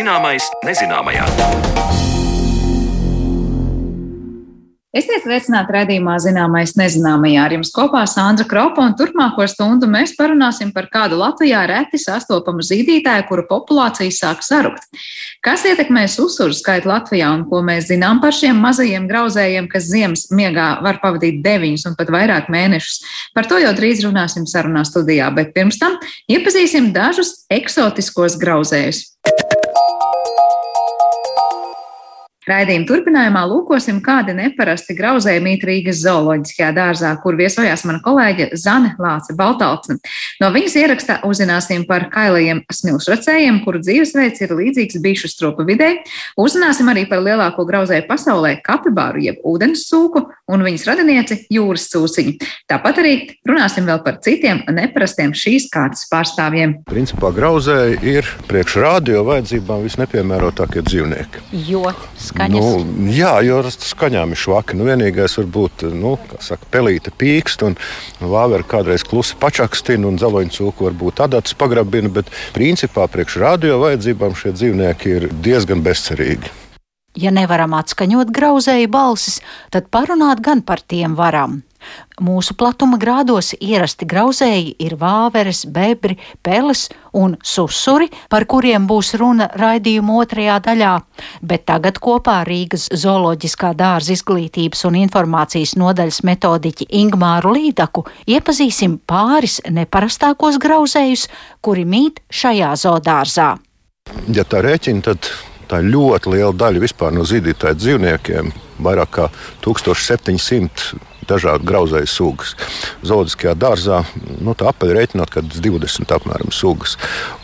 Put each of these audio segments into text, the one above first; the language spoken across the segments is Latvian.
Zināmais nezināmajā. Esiet sveicināti redzējumā, zināmais nezināmajā. Ar jums kopā Sandra Kropa un turpmāko stundu mēs parunāsim par kādu Latvijā reti sastopamu zīdītāju, kuru populācija sāk sarukt. Kas ietekmēs uzsuru skaitu Latvijā un ko mēs zinām par šiem mazajiem grauzējiem, kas ziemas miegā var pavadīt deviņus un pat vairāk mēnešus? Par to jau drīz runāsim sarunā studijā, bet pirms tam iepazīsim dažus eksotiskos grauzējus. Raidījuma turpinājumā lūkosim, kādi neparasti grauzēji mīt Rīgas zooloģiskajā dārzā, kur viesojās mana kolēģe Zane Lāce Baltalksne. No viņas ierakstā uzzināsim par kailajiem smilšracējiem, kuru dzīvesveids ir līdzīgs bišu stropa vidē. Uzzināsim arī par lielāko grauzēju pasaulē - kapibāru jeb ūdens cūku un viņas radinieci jūras cūciņu. Tāpat arī runāsim vēl par citiem neparastiem šīs kārtas pārstāvjiem. Principā grauzēji ir priekš radio vajadzībām visnepiemērotākie dzīvnieki. Jo skaņas. Nu, jā, jo skaņām ir švaki. Nu, vienīgais var būt nu, saka, pelīte pīkst, un vāvera kādreiz klusi pačakstina, un zeloņa cūku varbūt adats pagrabina, bet principā priekš radio vajadzībām šie dzīvnieki ir diezgan bezcerīgi. Ja nevaram atskaņot grauzēju balsis, tad parunāt gan par tiem varam. Mūsu platuma grādos ierasti grauzēji ir vāveres, bebri, peles un susuri, par kuriem būs runa raidījuma otrajā daļā, bet tagad kopā Rīgas zooloģiskā dārza izglītības un informācijas nodaļas metodiķi Ingmāru Līdaku iepazīsim pāris neparastākos grauzējus, kuri mīt šajā zoodārzā. Ja tā rēķina, tad tā ļoti liela daļa vispār no zīdītāju dzīvniekiem. Vairāk kā 1700 dažādu grauzēju sugas. Zoologiskajā dārzā nu, apaļ rēķinot, ka 20 apmēram sugas.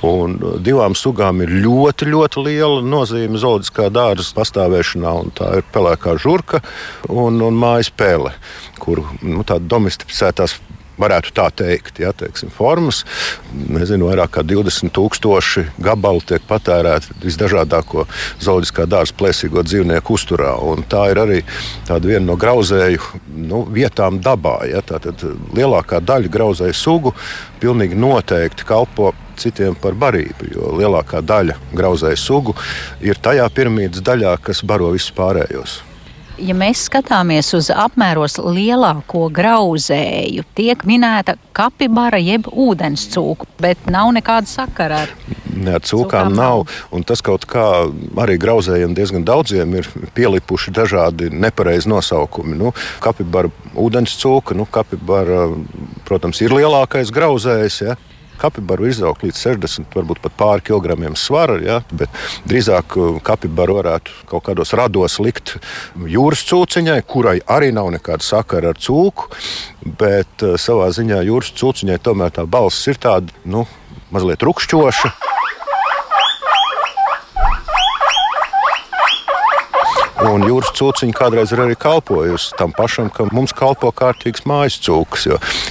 Un divām sugām ir ļoti, ļoti liela nozīme zoologiskā dārza pastāvēšanā. Tā ir pelēkā žurka un, un mājas pēle, kuru nu, domesticētās varētu tā teikt. Ja, teiksim, formas, nezinu, vairāk kā 20,000 gabalu tiek patērēti visdažādāko zooloģiskā dārza plēsīgo dzīvnieku uzturā. Tā ir arī viena no grauzēju nu, vietām dabā. Ja, tātad lielākā daļa grauzēju sugu pilnīgi noteikti kalpo citiem par barību. Jo lielākā daļa grauzēju sugu ir tajā piramīdas daļā, kas baro visus pārējos ja mēs skatāmies uz apmēros lielāko grauzēju, tiek minēta kapibara jeb ūdenscūka, bet nav nekāda sakara ar. Ne, ar cūkām nav. nav. Tas kaut kā arī grauzējiem diezgan daudziem ir pielipuši dažādi nepareizi nosaukumi. Nu, kapibara ūdenscūka, nu, kapibara, protams, ir lielākais grauzējs. Ja? Kapibaru izaugt līdz 60, varbūt pat pāri kilogramiem svara, ja, bet drīzāk uh, kapibaru varētu kaut kādos rados likt jūras cūciņai, kurai arī nav nekāda sakara ar cūku, bet uh, savā ziņā jūras cūciņai tomēr tā balss ir tāda, nu, mazliet rupšķoša. Un jūras cūciņa kādreiz ir arī kalpojusi tam pašam, ka mums kalpo kārtīgs mājas cūks.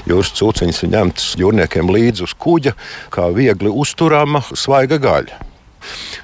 Jūras cūciņas ir ņemtas jūrniekiem līdzi uz kuģa, kā viegli uzturama svaiga gaļa.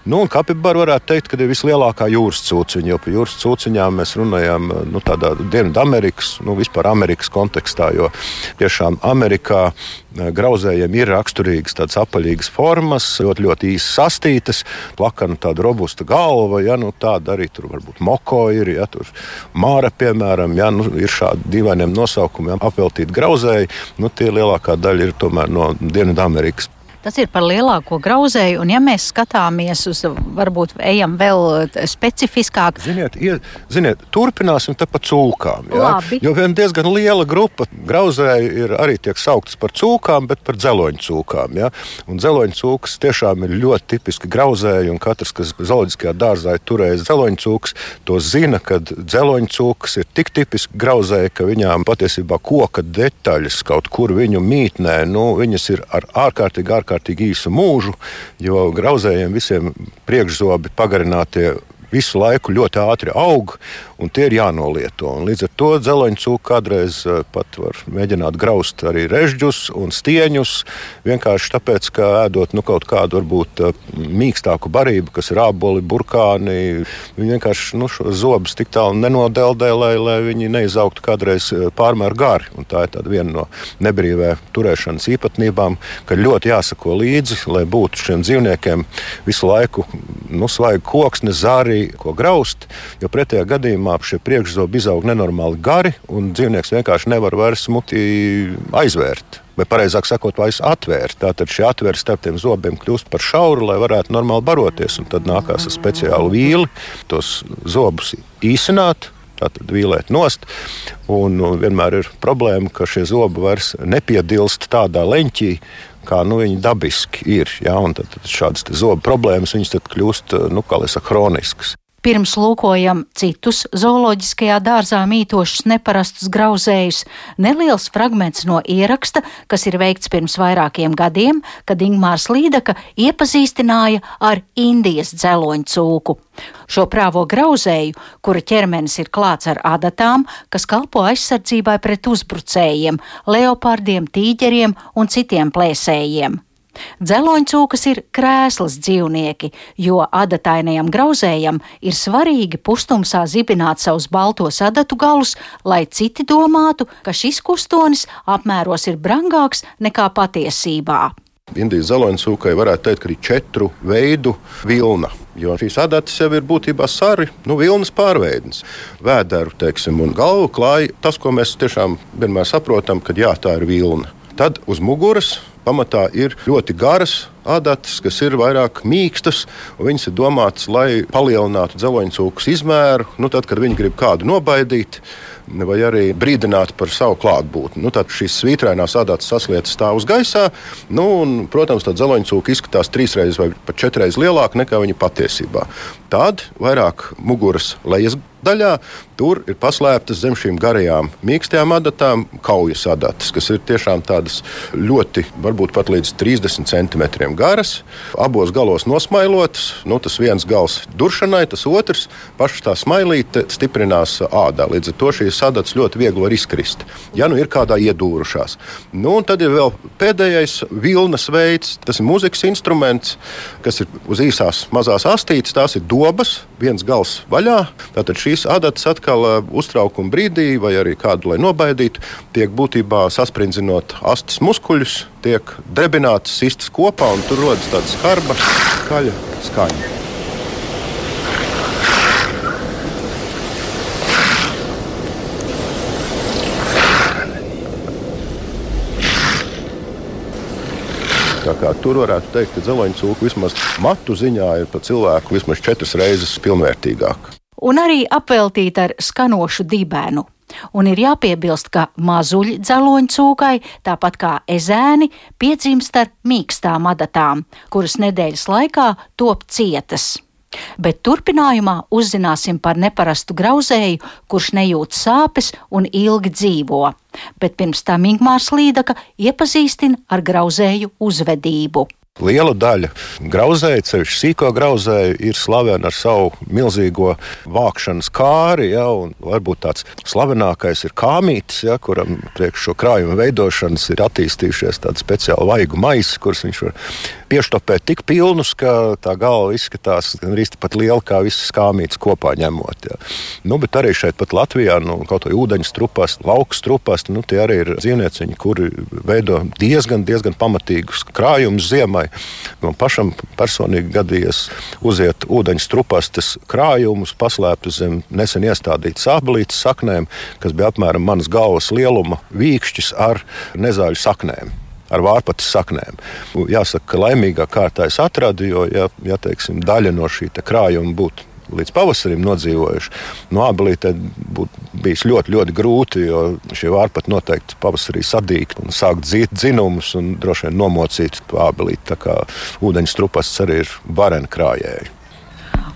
Nu, kapibara varētu teikt, ka ir vislielākā jūras cūciņa, jo par jūras cūciņām mēs runājam nu, tādā Dienvidamerikas, nu, vispār Amerikas kontekstā, jo tiešām Amerikā eh, grauzējiem ir raksturīgas tādas apaļīgas formas, ļoti, ļoti īsi sastītas, plakana tāda robusta galva, ja, nu, tāda arī tur varbūt moko ir, ja tur māra, piemēram, ja, nu, ir šādi dīvainiem nosaukumiem apveltīti grauzēji, nu, tie lielākā daļa ir tomēr no Dienvidamerikas. Tas ir par lielāko grauzēju, un ja mēs skatāmies uz, varbūt ejam vēl specifiskāk. Ziniet, ie, ziniet turpināsim te pa cūkām. Ja? Labi. Jo viena diezgan liela grupa grauzēju ir arī tiek sauktas par cūkām, bet par dzeloņu cūkām. Ja? Un dzeloņu cūkas tiešām ir ļoti tipiski grauzēji, un katrs, kas zooloģiskajā dārzā ir turējis dzeloņu cūkas, to zina, ka dzeloņu cūkas ir tik tipiski grauzēji, ka viņām patiesībā koka detaļas kaut kur viņu mītnē, nu, viņas ir ar ārkārtīgi, ārkārtīgi ārkārtīgi īsu mūžu, jo grauzējiem visiem priekšzobi pagarinātie visu laiku ļoti ātri aug, un tie ir jānolieto. Un līdz ar to dzeloņcūku kādreiz eh, pat var mēģināt graust arī režģus un stieņus. Vienkārši tāpēc, ka ēdot nu, kaut kādu varbūt eh, mīkstāku barību, kas ir āboli, burkāni, viņi vienkārši nu, zobus tik tālu nenodeldē, lai, lai viņi neizaugtu kādreiz eh, pārmēr gari. Un tā ir viena no nebrīvē turēšanas īpatnībām, ka ļoti jāsako līdzi, lai būtu šiem dzīvniekiem visu laiku nu, svaigi koksne, zārī, ko graust. Jo pretējā gadījumā šie priekšzobi izaug nenormāli gari, un dzīvnieks vienkārši nevar vairs muti aizvērt. Vai precīzāk sakot, vairs atvērt. Tātad šī atvērta starp tiem zobiem kļūst par šauru, lai varētu normāli baroties. Un tad nākās ar speciālu vīli tos zobus īsināt, tātad vīlēt nost. Un vienmēr ir problēma, ka šie zobi vairs nepiedilst tādā leņķī, kā nu, viņi dabiski ir. Ja? Tad, tad šādas zobu problēmas kļūst nu, saku, chroniskas. Pirms lūkojam citus zooloģiskajā dārzā mītošus neparastus grauzējus, neliels fragments no ieraksta, kas ir veikts pirms vairākiem gadiem, kad Ingmārs Līdaka iepazīstināja ar Indijas dzeloņu cūku. Šo prāvo grauzēju, kura ķermenis ir klāts ar adatām, kas kalpo aizsardzībai pret uzbrucējiem, leopardiem, tīģeriem un citiem plēsējiem. Dzeloņcūkas ir krēslas dzīvnieki, jo adatainajam grauzējam ir svarīgi pustumsā zibināt savus baltos adatu galus, lai citi domātu, ka šis kustonis apmēros ir brangāks nekā patiesībā. Indijas zeloņcūkai varētu teikt, ka ir četru veidu vilna. Jo šīs adatas jau ir būtībā sari, nu, vilnas pārveids. Vēderu, teiksim, un galvu klāja tas, ko mēs tiešām vienmēr saprotam, ka jā, tā ir vilna. Tad uz muguras pamatā ir ļoti garas adatas, kas ir vairāk mīkstas. Viņas ir domātas, lai palielinātu dzeloņcūku izmēru, nu, tad, kad viņi grib kādu nobaidīt. Vai arī brīdināt par savu klātbūtni. Nu, tad šīs svītrainās adatas saslietas stāv uz gaisā. Nu, un, protams, tā dzeloņcūka izskatās trīsreiz vai pat četreiz lielāka nekā viņa patiesībā. Tad vairāk muguras lejas daļā tur ir paslēptas zem šīm garajām, mīkstajām adatām kaujas adatas, kas ir tiešām tādas ļoti, varbūt pat līdz 30 centimetriem garas, abos galos nosmailotas. Nu, tas viens gals duršanai, tas otrs pašā tā smailīte stiprinās ādā. Līdz ar to šīs adatas ļoti viegli var izkrist, ja nu ir kādā iedūrušās. Nu, tad ir vēl pēdējais vilnas veids, tas ir mūzikas instruments, kas ir uz īsās mazās astītes, tās ir dobas, viens gals vaļā. Tātad šī šīs adatas atkal uztraukuma brīdī, vai arī kādu, lai nobaidītu, tiek būtībā sasprindzinot astes muskuļus, tiek drebinātas sistas kopā un tur rodas tāda skarba, skaļa skaņa. Tur varētu teikt, ka dzeloņa cūka vismaz matu ziņā ir par cilvēku vismaz četras reizes pilnvērtīgāka un arī apveltīta ar skanošu dibenu. Un ir jāpiebilst, ka mazuļi dzeloņu cūkai, tāpat kā ezēni, piedzimst ar mīkstām adatām, kuras nedēļas laikā top cietas. Bet turpinājumā uzzināsim par neparastu grauzēju, kurš nejūt sāpes un ilgi dzīvo. Bet pirms tam Ingmārs Līdaka iepazīstina ar grauzēju uzvedību. Liela daļa grauzēju, ceļš sīko grauzēju, ir slavena ar savu milzīgo vākšanas kāri. Ja, varbūt tāds slavenākais ir kāmītis, ja, kuram priekš šo krājumu veidošanas ir attīstījušies tādi speciāli vaigu maisi, kurus viņš var pieštopēt tik pilnus, ka tā galva izskatās gandrīz tikpat liela kā visas kāmītes kopā ņemot. Ja. Nu, bet arī šeit pat Latvijā, nu, kaut vai ūdeņu strupas, lauku strupas, nu, tie arī ir dzīvnieciņi, kuri veido diezgan, diezgan pamatīgus krājumus ziemai. Man pašam personīgi gadījies uziet ūdeņu strupastes krājumus, paslēptus zem nesen iestādītas sāpelītes saknēm, kas bija apmēram manas galvas lieluma vīkšķis ar nezāļu saknēm ar vārpatas saknēm. Jāsaka, ka laimīgā kārtā es atradu, jo, ja, ja teiksim, daļa no šī krājuma būtu līdz pavasarim nodzīvojuši. No abelītē būtu bijis ļoti, ļoti grūti, jo šie vārpati noteikti pavasarī sadīgt un sākt dzīt dzinumus un droši vien nomocīt abelīti. Tā kā ūdeņstrupas arī ir vareni krājēji.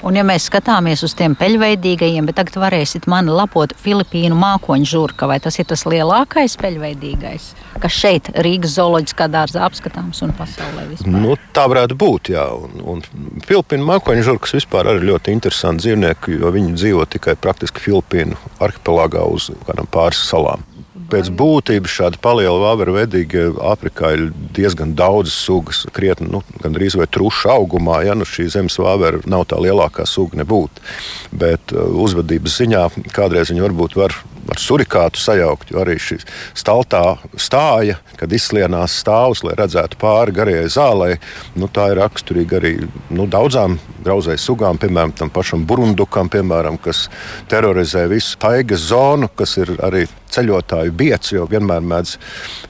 Un, ja mēs skatāmies uz tiem peļveidīgajiem, bet tagad varēsit mani lapot Filipīnu mākoņu žurka, vai tas ir tas lielākais peļveidīgais, kas šeit Rīgas zooloģiskā dārzā apskatāms un pasaulē vispār? Nu, tā varētu būt, jā. Un, un Filipīnu mākoņu žurkas vispār ir ļoti interesanti dzīvnieki, jo viņi dzīvo tikai praktiski Filipīnu arhipelāgā uz kādām pāris salām. Pēc būtības šāda paliela vāveru vedīga Āfrikā ir diezgan daudzas sugas, krietni, nu, gandrīz vai truša augumā. Ja nu šī zemes vāvera nav tā lielākā suga nebūtu. Bet uh, uzvedības ziņā kādreiz viņi varbūt var ar surikātu sajaukt, jo arī šī staltā stāja, kad izslienās stāvus, lai redzētu pāri garajai zālei, nu, tā ir raksturīga arī nu, daudzām grauzēju sugām, piemēram, tam pašam burundukam, piemēram, kas terorizē visu taigas zonu, kas ir arī ceļotāju biets, jo vienmēr mēdz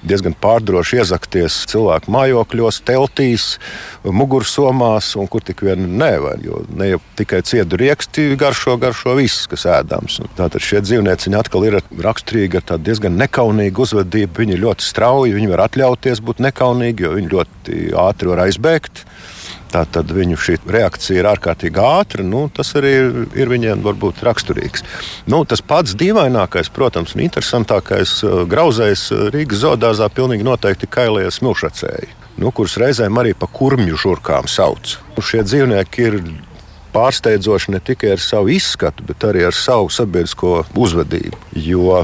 diezgan pārdroši iezakties cilvēku mājokļos, teltīs, mugursomās un kur tik vien nevar. Jo ne jau tikai ciedu rieksti garšo, garšo viss, kas ēdams. Tātad šie dzīvnieci atkal ir raksturīgi ar tādu diezgan nekaunīgu uzvedību. Viņi ir ļoti strauji, viņi var atļauties būt nekaunīgi, jo viņi ļoti ātri var aizbēgt. Tātad viņu reakcija ir ārkārtīgi ātra. Nu, tas arī ir, ir viņiem varbūt raksturīgs. Nu, tas pats dīvainākais, protams, un interesantākais uh, grauzējs uh, Rīgas zoodārzā pilnīgi noteikti kailie smilšacēji. Nu, kurus reizēm arī par kurmju žurkām sauc. Šie dzīvnieki ir pārsteidzoši ne tikai ar savu izskatu, bet arī ar savu sabiedrisko uzvedību. Jo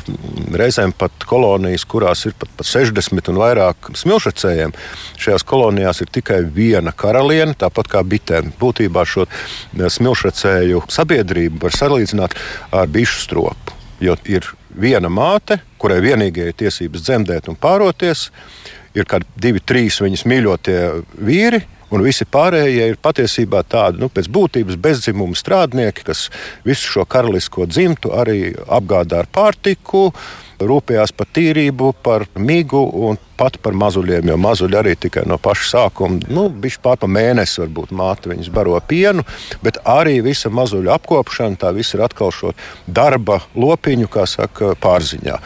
reizēm pat kolonijas, kurās ir pat, pat 60 un vairāk smilšacējiem, šajās kolonijās ir tikai viena karaliene, tāpat kā bitēm. Būtībā šo smilšacēju sabiedrību var salīdzināt ar bišu stropu. Jo ir viena māte, kurai vienīgajai tiesības dzemdēt un pāroties, ir kādi divi, trīs viņas mīļotie vīri, un visi pārējie ir patiesībā tādi nu, pēc būtības bezdzimuma strādnieki, kas visu šo karalisko dzimtu arī apgādā ar pārtiku. Rūpējās par tīrību, par migu un pat par mazuļiem, jo mazuļi arī tikai no paša sākuma, nu, bija pār pa mēnesi, varbūt māte viņas baro pienu, bet arī visa mazuļu apkopšana, tā viss ir atkal šo darba lopiņu, kā saka, pārziņā.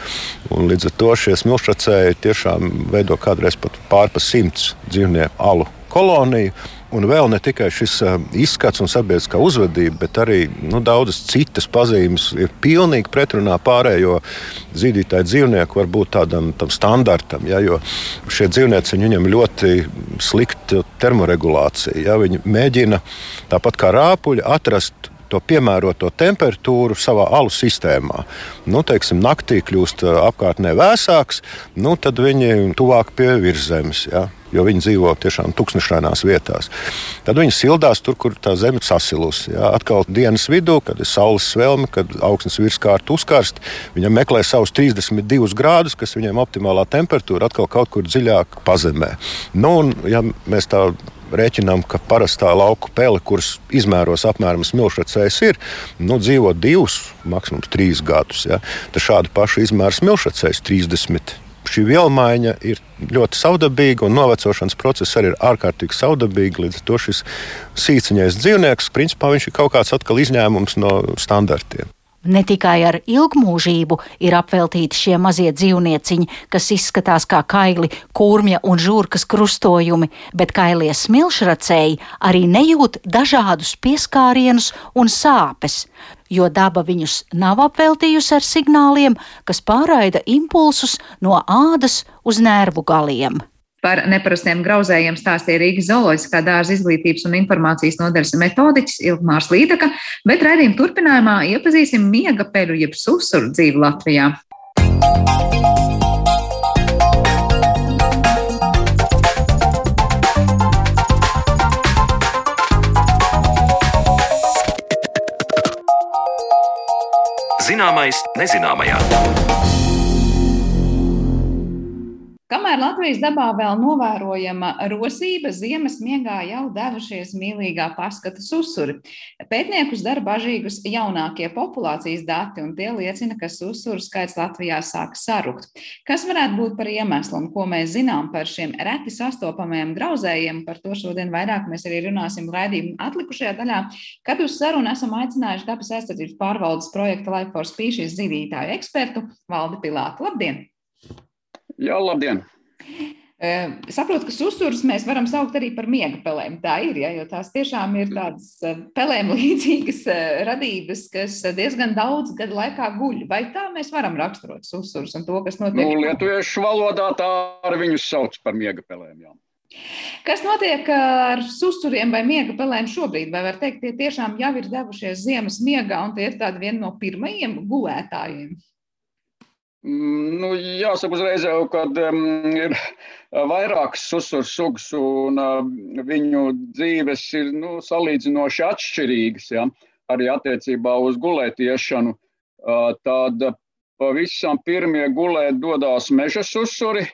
Un līdz ar to šie smilšacēji tiešām veido kādreiz pat pār pa simts dzīvnieku alu koloniju. Un vēl ne tikai šis uh, izskats un sabiedriskā uzvedība, bet arī nu, daudzas citas pazīmes ir pilnīgi pretrunā pārējo zīdītāju dzīvnieku, varbūt tādam standartam. Ja, jo šie dzīvnieci viņam ļoti slikta termoregulācija. Ja, viņi mēģina tāpat kā rāpuļi atrast to piemēroto temperatūru savā alu sistēmā. Nu, teiksim, naktī kļūst apkārtnē vēsāks, nu, tad viņi tuvāk pie virsmas. Ja? Jo viņi dzīvo tiešām tūkstošainās vietās. Tad viņi sildās tur, kur tā zeme sasilusi. Jā. Atkal dienas vidū, kad ir saules svelme, kad augstnes virskārta uzkarst, viņam meklē savus 32 grādus, kas viņiem optimālā temperatūra atkal kaut kur dziļāk pazemē. Nu, un, ja mēs tā rēķinām, ka parastā lauku pele, kuras izmēros apmēram smilšacējs ir, nu, dzīvo divus, maksimums trīs gadus. Ja? Tad šādu pašu izmēru smilšacējs 30 šī vielmaiņa ir ļoti saudabīga, un novecošanas process arī ir ārkārtīgi saudabīgs. Līdz ar to šis sīciņais dzīvnieks, principā viņš ir kaut kāds atkal izņēmums no standartiem. Ne tikai ar ilgmūžību ir apveltīti šie mazie dzīvnieciņi, kas izskatās kā kaili, kurmja un žurkas krustojumi, bet kailie smilšracēji arī nejūt dažādus pieskārienus un sāpes, jo daba viņus nav apveltījusi ar signāliem, kas pārraida impulsus no ādas uz nervu galiem. Par neparastiem grauzējiem stāstīja Rīgas zooloģiskā dārza izglītības un informācijas nodaļas metodiķis Ilgmārs Līdaka, bet raidījuma turpinājumā iepazīsim miega peļu jeb susuru dzīvi Latvijā. Zināmais nezināmajā. Kamēr Latvijas dabā vēl novērojama rosība, ziemas miegā jau devušies mīlīgā paskata susuri. Pētniekus dara bažīgus jaunākie populācijas dati, un tie liecina, ka susuru skaits Latvijā sāk sarukt. Kas varētu būt par iemeslu un ko mēs zinām par šiem reti sastopamajiem grauzējiem? Par to šodien vairāk mēs arī runāsim raidījuma atlikušajā daļā, kad uz sarunu esam aicinājuši dabas aizsardzības pārvaldes projekta Life for Species zīdītāju ekspertu Valdi Pilātu. Labdien! Jā, labdien! Saprotu, ka susurus mēs varam saukt arī par miega pelēm. Tā ir, ja, jo tās tiešām ir tādas pelēm līdzīgas radības, kas diezgan daudz gadu laikā guļ. Vai tā mēs varam raksturot susurus un to, kas notiek? Nu, lietuviešu valodā tā arī viņus sauc par miega pelēm. Jā. Kas notiek ar susuriem vai miega pelēm šobrīd? Vai var teikt, tie tiešām jau ir devušies ziemas miegā un tie ir tādi vieni no pirmajiem gulētājiem? Nu, jāsaka, uzreiz jau, kad um, ir vairākas susuru sugas un uh, viņu dzīves ir nu, salīdzinoši atšķirīgas, ja, arī attiecībā uz gulētiešanu. Uh, tad pavisam pirmie gulēt dodas meža susuri.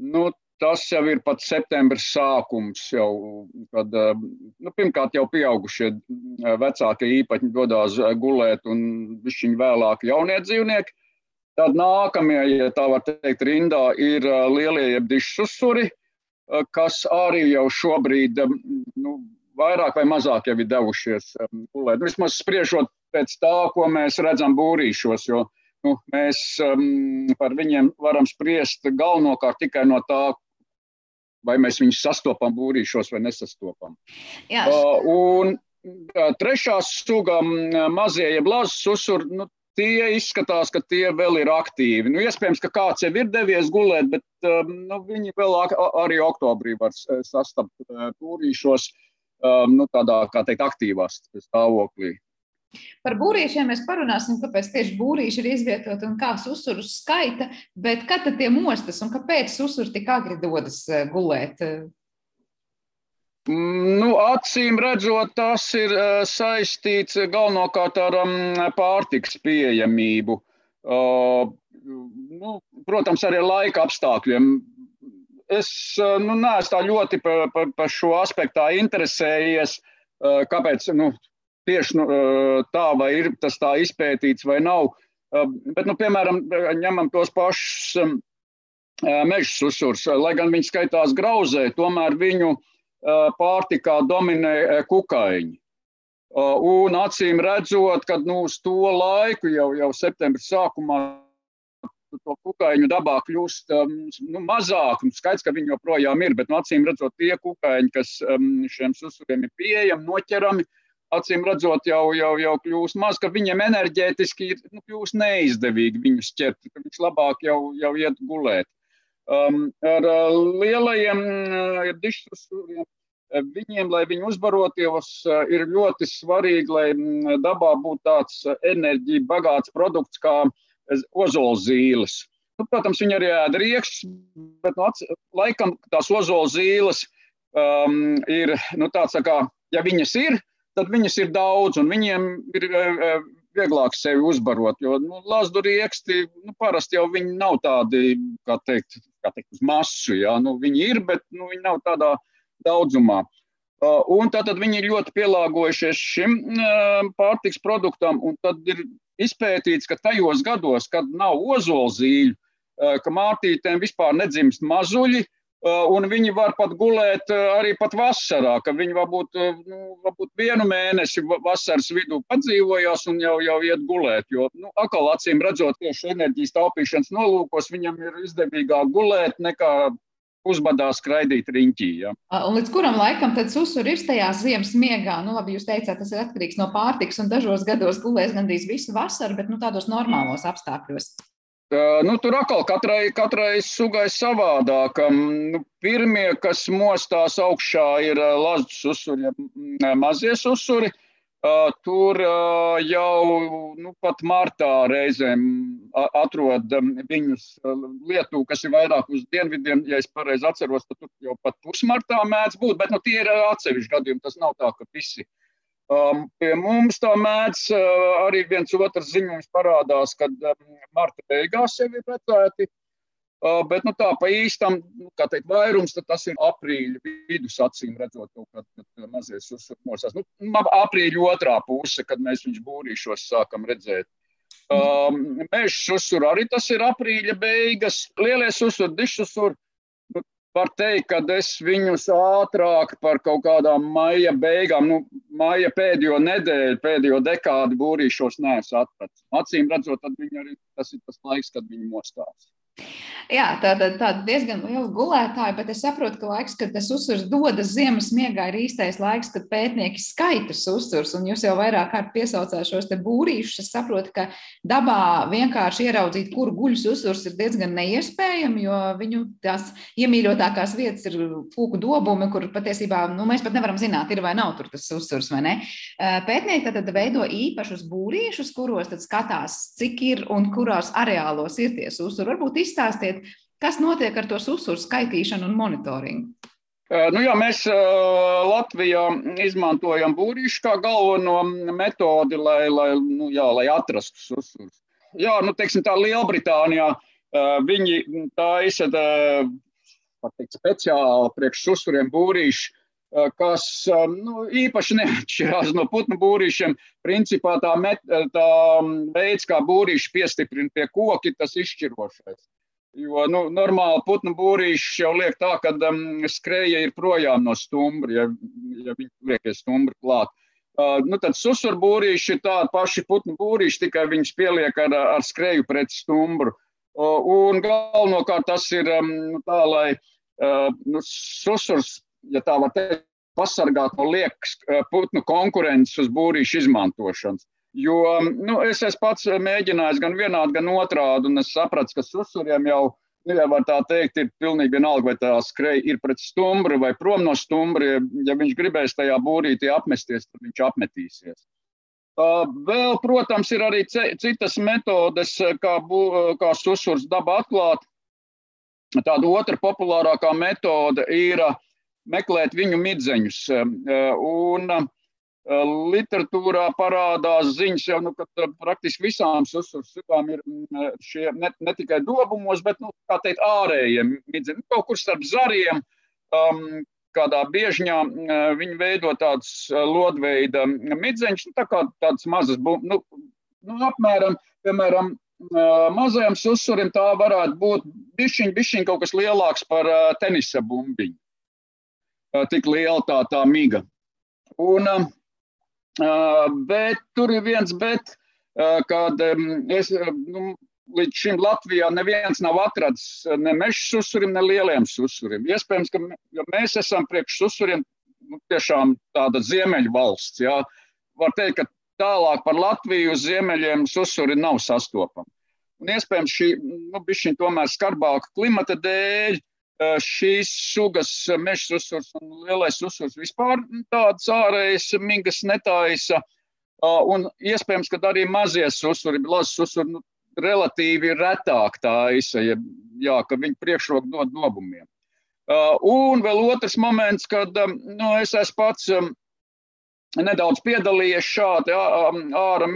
Nu, tas jau ir pat septembris sākums, jau, kad nu, pirmkārt jau pieaugušie vecākie īpaņi dodas gulēt un viņi vēlāk jaunie dzīvnieki. Tad nākamie, ja tā var teikt, rindā ir lielie jeb dišu susuri, kas arī jau šobrīd nu, vairāk vai mazāk jau ir devušies gulēt. Nu, vismaz spriežot pēc tā, ko mēs redzam būrīšos, jo nu, mēs um, par viņiem varam spriest galvenokārt tikai no tā, vai mēs viņus sastopam būrīšos vai nesastopam. Jā. Uh, un trešā suga mazie, jeb lazas susuri, nu, tie izskatās, ka tie vēl ir aktīvi. Nu, iespējams, ka kāds jau ir devies gulēt, bet um, nu, viņi vēl arī oktobrī var sastapt uh, tūrīšos um, nu, tādā, kā teikt, aktīvās stāvoklī. Par būrīšiem mēs parunāsim, kāpēc tieši būrīši ir izvietoti un kā susurus skaita, bet kad tad tie mostas un kāpēc susuri tik agri dodas gulēt? Nu, acīm redzot, tas ir uh, saistīts galvenokārt ar um, pārtiks pieejamību. Uh, nu, protams, arī laika apstākļiem. Es uh, nu, neesmu tā ļoti par pa, pa šo aspektu interesējies, kāpēc nu, tieši nu, tā, vai ir tas tā izpētīts vai nav. Bet, nu, piemēram, ņemam tos pašus meža susurs, lai gan viņi skaitās grauzē, tomēr viņu uh, pārtikā dominē kukaiņi. Un acīm redzot, ka nu, uz to laiku, jau, jau septembris sākumā, to kukaiņu dabā kļūst nu, mazāk. Skaidrs, ka viņi joprojām ir, bet nu, acīm redzot, tie kukaiņi, kas šiem susuriem ir pieejami, noķerami, acīm redzot, jau, jau, jau kļūst maz, ka viņiem enerģētiski ir nu, kļūst neizdevīgi viņus ķert, ka viņš labāk jau, jau iet gulēt. Um, ar lielajiem uh, dišsusuriem uh, viņiem, lai viņi uzbarotos, uh, ir ļoti svarīgi, lai mm, dabā būtu tāds uh, enerģija bagāts produkts kā ozola zīles. Nu, protams, viņi arī ēda riekšķus, bet nu, laikam tās ozola zīles um, ir nu, tāds, tā kā, ja viņas ir, tad viņas ir daudz, un viņiem ir vieglāk sevi uzbarot. Jo nu, Lazdu rieksti nu, parasti jau nav tādi, kā teikt, kā teikt uz masu. Ja? Nu, viņi ir, bet nu, viņi nav tādā daudzumā. Uh, un tātad viņi ir ļoti pielāgojušies šim uh, pārtiks produktam, un tad ir izpētīts, ka tajos gados, kad nav ozolzīļu, uh, ka mātītēm vispār nedzimst mazuļi, un viņi var pat gulēt arī pat vasarā, ka viņi varbūt, nu, varbūt vienu mēnesi vasaras vidū padzīvojās un jau, jau iet gulēt. Jo, nu, atkal acīm redzot, tieši enerģijas taupīšanas nolūkos viņam ir izdevīgāk gulēt nekā uzbadā skraidīt riņķī. Ja. Un līdz kuram laikam tad susur ir tajā ziemas miegā? Nu, labi, jūs teicāt, tas ir atkarīgs no pārtiks, un dažos gados gulēs gandrīz visu vasaru, bet nu, tādos normālos apstākļos. Nu, tur atkal katrai, katrai sugai savādāk. Nu, pirmie, kas mostās augšā, ir lazdas uzsuri, mazie uzsuri. Tur jau nu, pat martā reizēm atrod viņus lietu, kas ir vairāk uz dienvidiem. Ja es pareizi atceros, tad tur jau pat pusmartā mēdz būt, bet nu, tie ir atsevišķi gadījumi. Tas nav tā, ka visi Um, pie mums tā mēdz uh, arī viens otrs ziņojums parādās, kad um, marta beigās jau ir redzēti. Uh, bet nu, tā pa īstam, nu, kā teikt, vairums tas ir aprīļa vidus, acīm redzot, kaut kad, kad mazies uzsūkmosās. Nu, aprīļa otrā puse, kad mēs viņus būrīšos sākam redzēt. Um, Mežs uzsur arī tas ir aprīļa beigas. Lielais uzsur, dišs uzsur, var teikt, ka es viņus ātrāk par kaut kādām maija beigām, nu, maija pēdējo nedēļu, pēdējo dekādi būrīšos neesmu atpratis. Acīm redzot, tad viņi arī tas ir tas laiks, kad viņi mostās. Jā, tāda, tāda diezgan liela gulētāja, bet es saprotu, ka laiks, kad tas uzsvars dodas ziemas miegā, ir īstais laiks, kad pētnieki skaitas uzsvars. Un jūs jau vairāk kārt piesaucāt šos būrīšus. Es saprotu, ka dabā vienkārši ieraudzīt, kur guļas uzsvars, ir diezgan neiespējami, jo viņu tās iemīļotākās vietas ir fūku dobumi, kur patiesībā nu, mēs pat nevaram zināt, ir vai nav tur tas uzsvars vai ne. Pētnieki tad veido īpašus būrīšus, kuros tad skatās, cik ir un kurās areālos ir tie uzsvars. Izstāstiet kas notiek ar to uzsuru skaitīšanu un monitoringu? Nu jā, mēs Latvijā izmantojam būrīšu kā galveno metodi, lai, lai, nu jā, lai atrastu uzsurus. Jā, nu, teiksim, tā Lielbritānijā viņi taisa speciāli priekš uzsuriem būrīšu, kas nu, īpaši neatšķirās no putnu būrīšiem. Principā tā, met, tā veids, kā būrīši piestiprina pie koki, tas izšķirošais. Jo nu, normāli putnu būrīši jau liek tā, ka um, skreja ir projām no stumbra, ja, ja viņi liekas stumbra klāt. Uh, nu, tad susurbūrīši ir tādi paši putnu būrīši, tikai viņus pieliek ar, ar skreju pret stumbru. Uh, un galvenokārt tas ir um, tā, lai uh, nu, susurs, ja tā var teikt, pasargāt no liekas uh, putnu konkurences uz būrīšu izmantošanas. Jo nu, es esmu pats mēģinājis gan vienādi, gan otrādi, un es sapratu, ka susuriem jau, nu, ja var tā teikt, ir pilnīgi vienalga, vai tā skreja ir pret stumbru vai prom no stumbra. Ja viņš gribēs tajā būrītī apmesties, tad viņš apmetīsies. Vēl, protams, ir arī citas metodes, kā, bū, kā susurs daba atklāt. Tāda otra populārākā metode ir meklēt viņu midzeņus. Un, Literatūrā parādās ziņas, jau, nu, ka praktiski visām susurām ir šie ne, ne tikai dobumos, bet nu, teikt, ārējie midzeni. Nu, kaut kur starp zariem, um, kādā biežņā viņi veido tādas lodveida midzeņus, nu, tā kā tādas mazas, nu, nu, apmēram, piemēram, mazajam susurim tā varētu būt bišķiņ, bišķiņ kaut kas lielāks par tenisa bumbiņu. Tik liela tā, tā miga. Un, uh, Bet tur ir viens bet, kad es, nu, līdz šim Latvijā neviens nav atradzis ne meža susurim, ne lieliem susurim. Iespējams, ka mēs esam priekš susuriem nu, tiešām tāda ziemeļu valsts. Jā. Var teikt, ka tālāk par Latviju ziemeļiem susuri nav sastopami. Un iespējams šī, nu, bišķiņ tomēr skarbāka klimata dēļ, šīs sugas meža uzsvars un lielais uzsvars vispār tādas ārējas migas netaisa. Un iespējams, ka arī mazie susuri, lazas susuri, nu, relatīvi retāk taisa, ja, jā, ka viņi priekšroku dod nobumiem. Un vēl otrs moments, kad nu, es esmu pats nedaudz piedalījies šādi ārā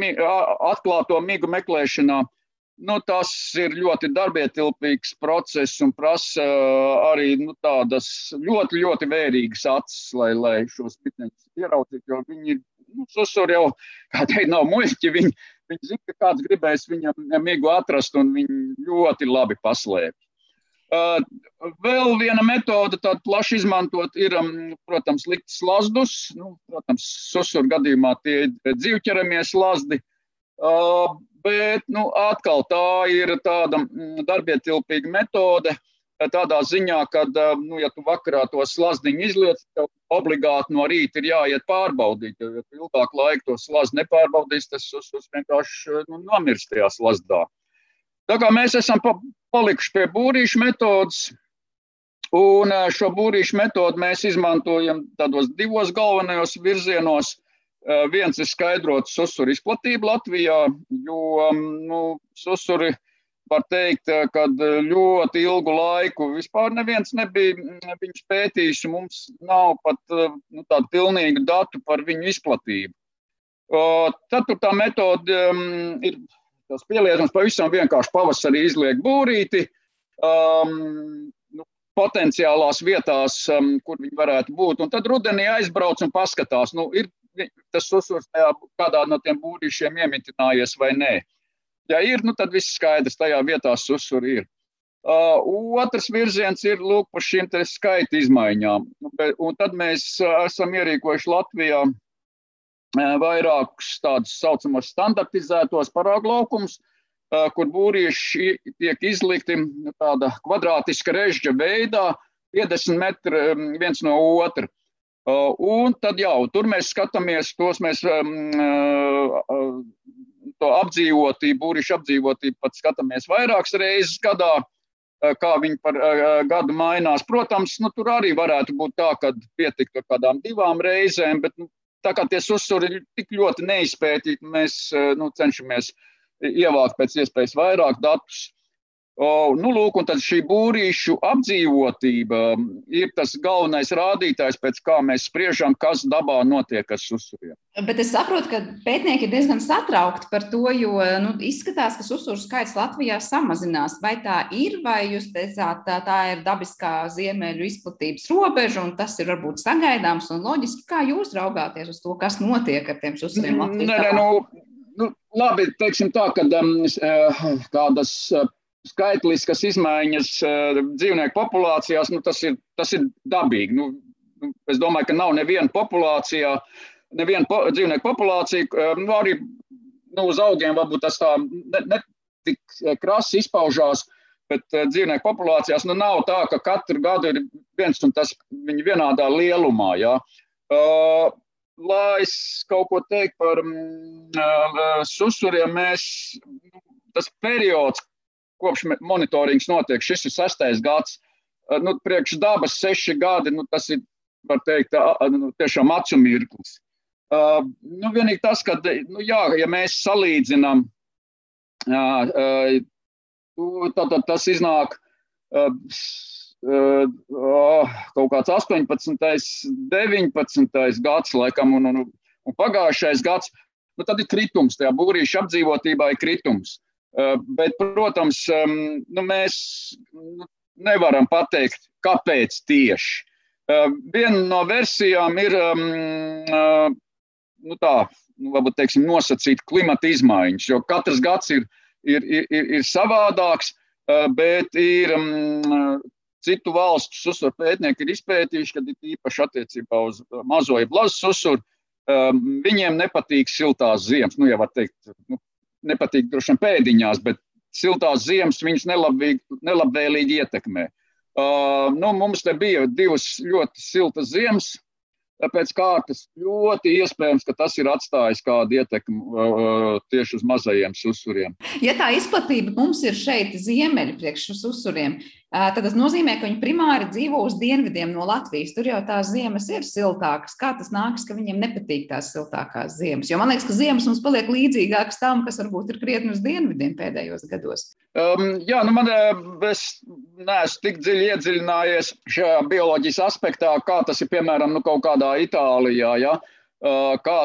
atklāto migu meklēšanā. Nu, tas ir ļoti darbietilpīgs process un prasa arī nu, tādas ļoti, ļoti vērīgas acis, lai, lai šos pitneņus ieraudzītu. Jo viņi ir, nu, susur jau, kā teikt, nav muļķi. Viņi, viņi zina, ka kāds gribēs viņam migu atrast un viņi ļoti labi paslēpj. Uh, vēl viena metode, tāda plaši izmantot, ir, um, protams, likt slazdus. Nu, protams, susur gadījumā tie ir dzīvķeramies slazdi. Uh, Bet nu, atkal tā ir tāda mm, darbietilpīga metode. Tādā ziņā, ka, nu, ja tu vakarā to slazdiņu izliec, tev obligāti no rīta ir jāiet pārbaudīt. Jo, ja tu ilgāku laiku to slazdu nepārbaudīs, tas uz, uz vienkārši nu, nomirst tajā slazdā. Tā kā mēs esam pa, palikuši pie būrīšu metodas, un šo būrīšu metodu mēs izmantojam tādos divos galvenajos virzienos. Viens ir skaidrot susuru izplatību Latvijā, jo nu, susuri var teikt, ka ļoti ilgu laiku vispār neviens nebija viņus pētījis, mums nav pat nu, tādu pilnīgu datu par viņu izplatību. Ceturtā metode um, ir tas pielietums pavisam vienkārši pavasarī izliek būrīti. Um, nu, potenciālās vietās, um, kur viņi varētu būt. Un tad rudenī aizbrauc un paskatās, nu, ir tas uzsvars tajā kādā no tiem būrīšiem iemitinājies vai nē. Ja ir, nu tad viss skaidrs, tajā vietā uzsver ir. Uh, otrs virziens ir lūk par šīm skaita izmaiņām. Un tad mēs uh, esam ierīkojuši Latvijā uh, vairākus tādus saucamos standartizētos parāgu laukumus, kur būrīši tiek izlikti tāda kvadrātiska režģa veidā, 50 metri viens no otra. Un tad jau tur mēs skatāmies, tos mēs to apdzīvotību, būrišu apdzīvotību pat skatāmies vairākas reizes gadā, kā viņi par gadu mainās. Protams, nu, tur arī varētu būt tā, ka pietiktu kādām divām reizēm, bet nu, tā kā tie uzsuri ir tik ļoti neizpētīti, mēs nu, cenšamies uh, ievākt pēc iespējas vairāk datus. O, nu, lūk, un tad šī būrīšu apdzīvotība ir tas galvenais rādītājs, pēc kā mēs spriežam, kas dabā notiek ar susuriem. Bet es saprotu, ka pētnieki ir diezgan satraukti par to, jo nu, izskatās, ka susuru skaits Latvijā samazinās. Vai tā ir, vai jūs teicāt, tā, tā ir dabiskā ziemeļu izplatības robeža, un tas ir varbūt sagaidāms un loģiski. Kā jūs raugāties uz to, kas notiek ar tiem susuriem Latvijā? Nē, nē, nu, nu, labi, teiksim tā, ka um, eh, kādas eh, skaitliskas izmaiņas uh, dzīvnieku populācijās, nu, tas, ir, tas ir dabīgi. Nu, nu, es domāju, ka nav neviena populācijā, neviena po, dzīvnieku populācija, uh, nu, arī nu, uz augiem varbūt tas tā ne, ne tik krasi izpaužās, bet uh, dzīvnieku populācijās nu, nav tā, ka katru gadu ir viens un tas viņi vienādā lielumā. Ja? Uh, lai es kaut ko teiktu par mm, susuriem, mēs, tas periods, kopš monitorings notiek, šis ir sastais gads, nu, priekš dabas seši gadi, nu, tas ir, var teikt, nu, tiešām acu mirklis. Uh, nu, vienīgi tas, ka, nu, jā, ja mēs salīdzinām, uh, uh, tad, tad tas iznāk uh, uh, kaut kāds 18, 19 gads, laikam, un, un, un pagājušais gads, nu, tad ir kritums, tajā būrīša apdzīvotībā ir kritums. Uh, bet, protams, nu, mēs nu, nevaram pateikt, kāpēc tieši. Uh, viena no versijām ir uh, nu, tā, nu, varbūt teiksim, nosacīt klimata izmaiņas, jo katrs gads ir, ir, ir, ir savādāks, bet ir Citu valstu susuru pētnieki ir izpētījuši, ka īpaši attiecībā uz mazo blazu susuru um, viņiem nepatīk siltās ziemas. Nu, ja var teikt, nu, nepatīk droši vien pēdiņās, bet siltās ziemas viņus nelabvēlīgi ietekmē. Uh, nu, mums te bija divas ļoti siltas ziemas, pēc kārtas ļoti iespējams, ka tas ir atstājis kādu ietekmi uh, tieši uz mazajiem susuriem. Ja tā izplatība mums ir šeit ziemeļi priekš susuriem, uh, tad tas nozīmē, ka viņi primāri dzīvo uz dienvidiem no Latvijas. Tur jau tās ziemas ir siltākas. Kā tas nākas, ka viņiem nepatīk tās siltākās ziemas? Jo man liekas, ka ziemas mums paliek līdzīgākas tam, kas varbūt ir krietni uz dienvidiem pēdējos gados. Um, jā, nu man es neesmu tik dziļi iedziļinājies šajā bioloģijas aspektā, kā tas ir piemēram nu, kaut kādā Itālijā. Ja? Kā,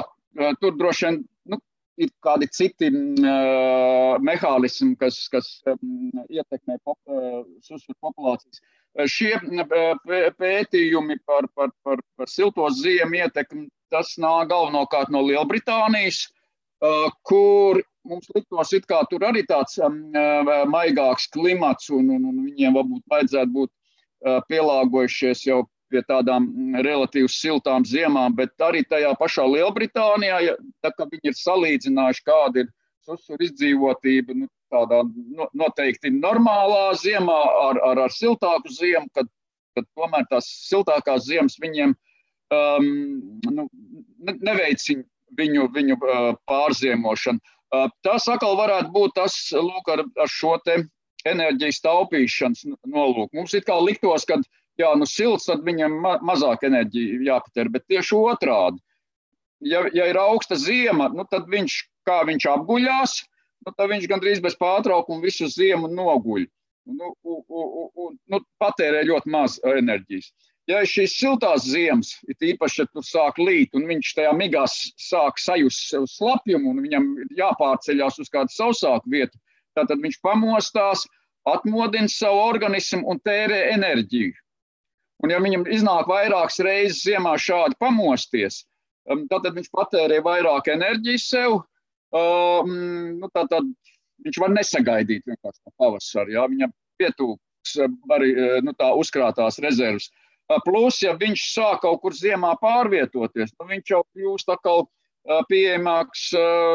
tur droši vien ir kādi citi uh, mehānismi, kas, kas um, ietekmē pop, uh, susuru populācijas. Šie pētījumi par, par, par, par silto ziemu ietekmi, tas nāk galvenokārt no Lielbritānijas, uh, kur mums liktos, ka tur arī tāds um, maigāks klimats, un, un, un viņiem varbūt vajadzētu būt pielāgojušies jau pie tādām mm, relatīvi siltām ziemām, bet arī tajā pašā Lielbritānijā, ja, tā kā viņi ir salīdzinājuši, kāda ir susuru izdzīvotība, nu, tādā no, noteikti normālā ziemā ar, ar, ar siltāku ziemu, kad, kad tomēr tās siltākās ziemas viņiem um, nu, neveicina viņu, viņu uh, pārziemošanu. Tas atkal varētu būt tas, lūk, ar, ar šo te enerģijas taupīšanas nolūku. Mums it kā liktos, ka, jā, nu silts, tad viņam ma mazāk enerģija jāpatēr, bet tieši otrādi. Ja, ja ir augsta ziema, nu, tad viņš, kā viņš apguļās, nu, tad viņš gandrīz bez pārtraukuma visu ziemu noguļ. Nu, un, un, un, nu, patērē ļoti maz enerģijas. Ja ir šīs siltās ziemas, ir īpaši, ja tur sāk līt, un viņš tajā migās sāk sajust sev slapjumu, un viņam jāpārceļās uz kādu sausāku vietu, tad viņš pamostās, atmodina savu organismu un tērē enerģiju. Un ja viņam iznāk vairākas reizes ziemā šādi pamosties, um, tad viņš patērē vairāk enerģijas sev, um, nu, tad, tad viņš var nesagaidīt vienkārši no pavasara. Ja? Viņam pietūks arī nu, tā uzkrātās rezerves. Plus, ja viņš sāk kaut kur ziemā pārvietoties, nu, viņš jau kļūst atkal pieejamāks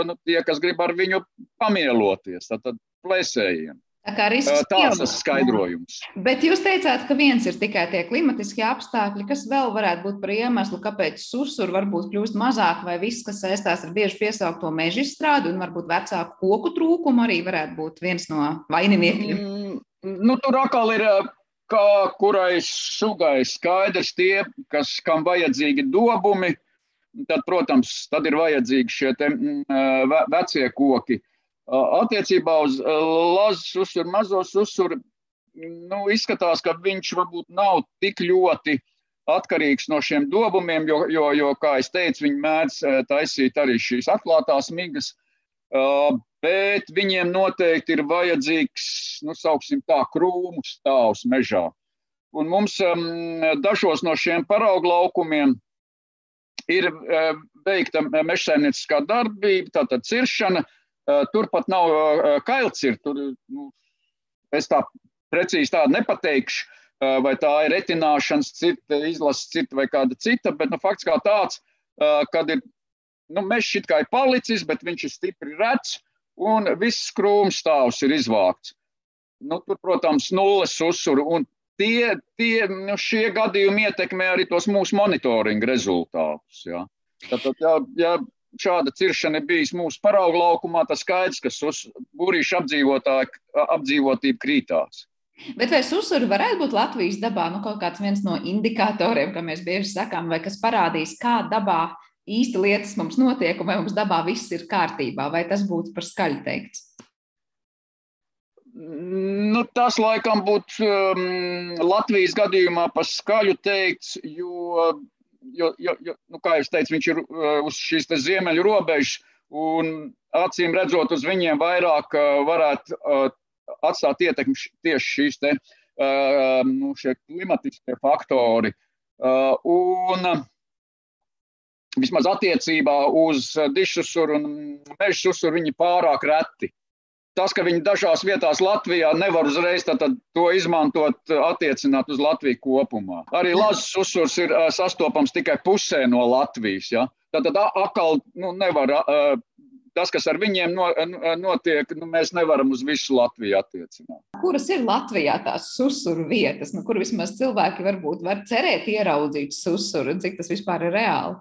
nu, tie, kas grib ar viņu pamieloties. Tad, tad plēsējiem. Tā kā risks Tāds tas skaidrojums. Bet jūs teicāt, ka viens ir tikai tie klimatiskie apstākļi, kas vēl varētu būt par iemeslu, kāpēc susuru varbūt kļūst mazāk, vai viss, kas saistās ar bieži piesaukto meža izstrādi un varbūt vecāku koku trūkumu, arī varētu būt viens no vaininiekiem. Mm, nu, tur atkal ir, kā kurai sugai skaidrs tie, kas, kam vajadzīgi dobumi, tad, protams, tad ir vajadzīgi šie te, mm, vecie koki. Attiecībā uz lazu uzsuru, mazo uzsuru, nu, izskatās, ka viņš varbūt nav tik ļoti atkarīgs no šiem dobumiem, jo, jo, jo kā es teicu, viņi mēdz taisīt arī šīs atklātās migas, bet viņiem noteikti ir vajadzīgs, nu, sauksim tā, krūmu stāvs mežā. Un mums dažos no šiem paraugu laukumiem ir veikta mežsaimnieciskā darbība, tātad ciršana, Turpat nav kailcir. Tur, nu, es tā precīzi tādu nepateikšu, vai tā ir retināšanas, cita, izlases cita vai kāda cita, bet nu, fakts kā tāds, kad ir nu, mežs it kā ir palicis, bet viņš ir stipri rets un viss krūms stāvs ir izvākts. Nu, tur, protams, nulles. Un tie, tie, nu, šie gadījumi ietekmē arī tos mūsu monitoringa rezultātus. Ja. Tātad, ja, ja šāda ciršana ir bijusi mūsu paraugu laukumā, tas skaidrs, ka būrīšu apdzīvotība krītās. Bet vai susuri varētu būt Latvijas dabā nu, kaut kāds no indikatoriem, kā mēs bieži sakām, vai kas parādīs, kā dabā īsti lietas mums notiek, un vai mums dabā viss ir kārtībā, vai tas būtu par skaļu teikts? Nu, tas laikam būtu um, Latvijas gadījumā par skaļu teikts, jo jo, jo, jo nu, kā jau teicu, viņš ir uh, uz šīs ziemeļu robežas, un acīm redzot, uz viņiem vairāk uh, varētu uh, atstāt ietekmi tieši šīs te, nu, klimatiskie faktori. Un vismaz attiecībā uz dišusuru un meža susuru viņi pārāk reti tas, ka viņi dažās vietās Latvijā nevar uzreiz to izmantot, attiecināt uz Latviju kopumā. Arī lazas uzsvars ir sastopams tikai pusē no Latvijas. Ja? Tad atkal nu, nevar. Tas, kas ar viņiem notiek, nu, mēs nevaram uz visu Latviju attiecināt. Kuras ir Latvijā tās susuru vietas, nu, kur vismaz cilvēki varbūt var cerēt ieraudzīt susuru, cik tas vispār ir reāli?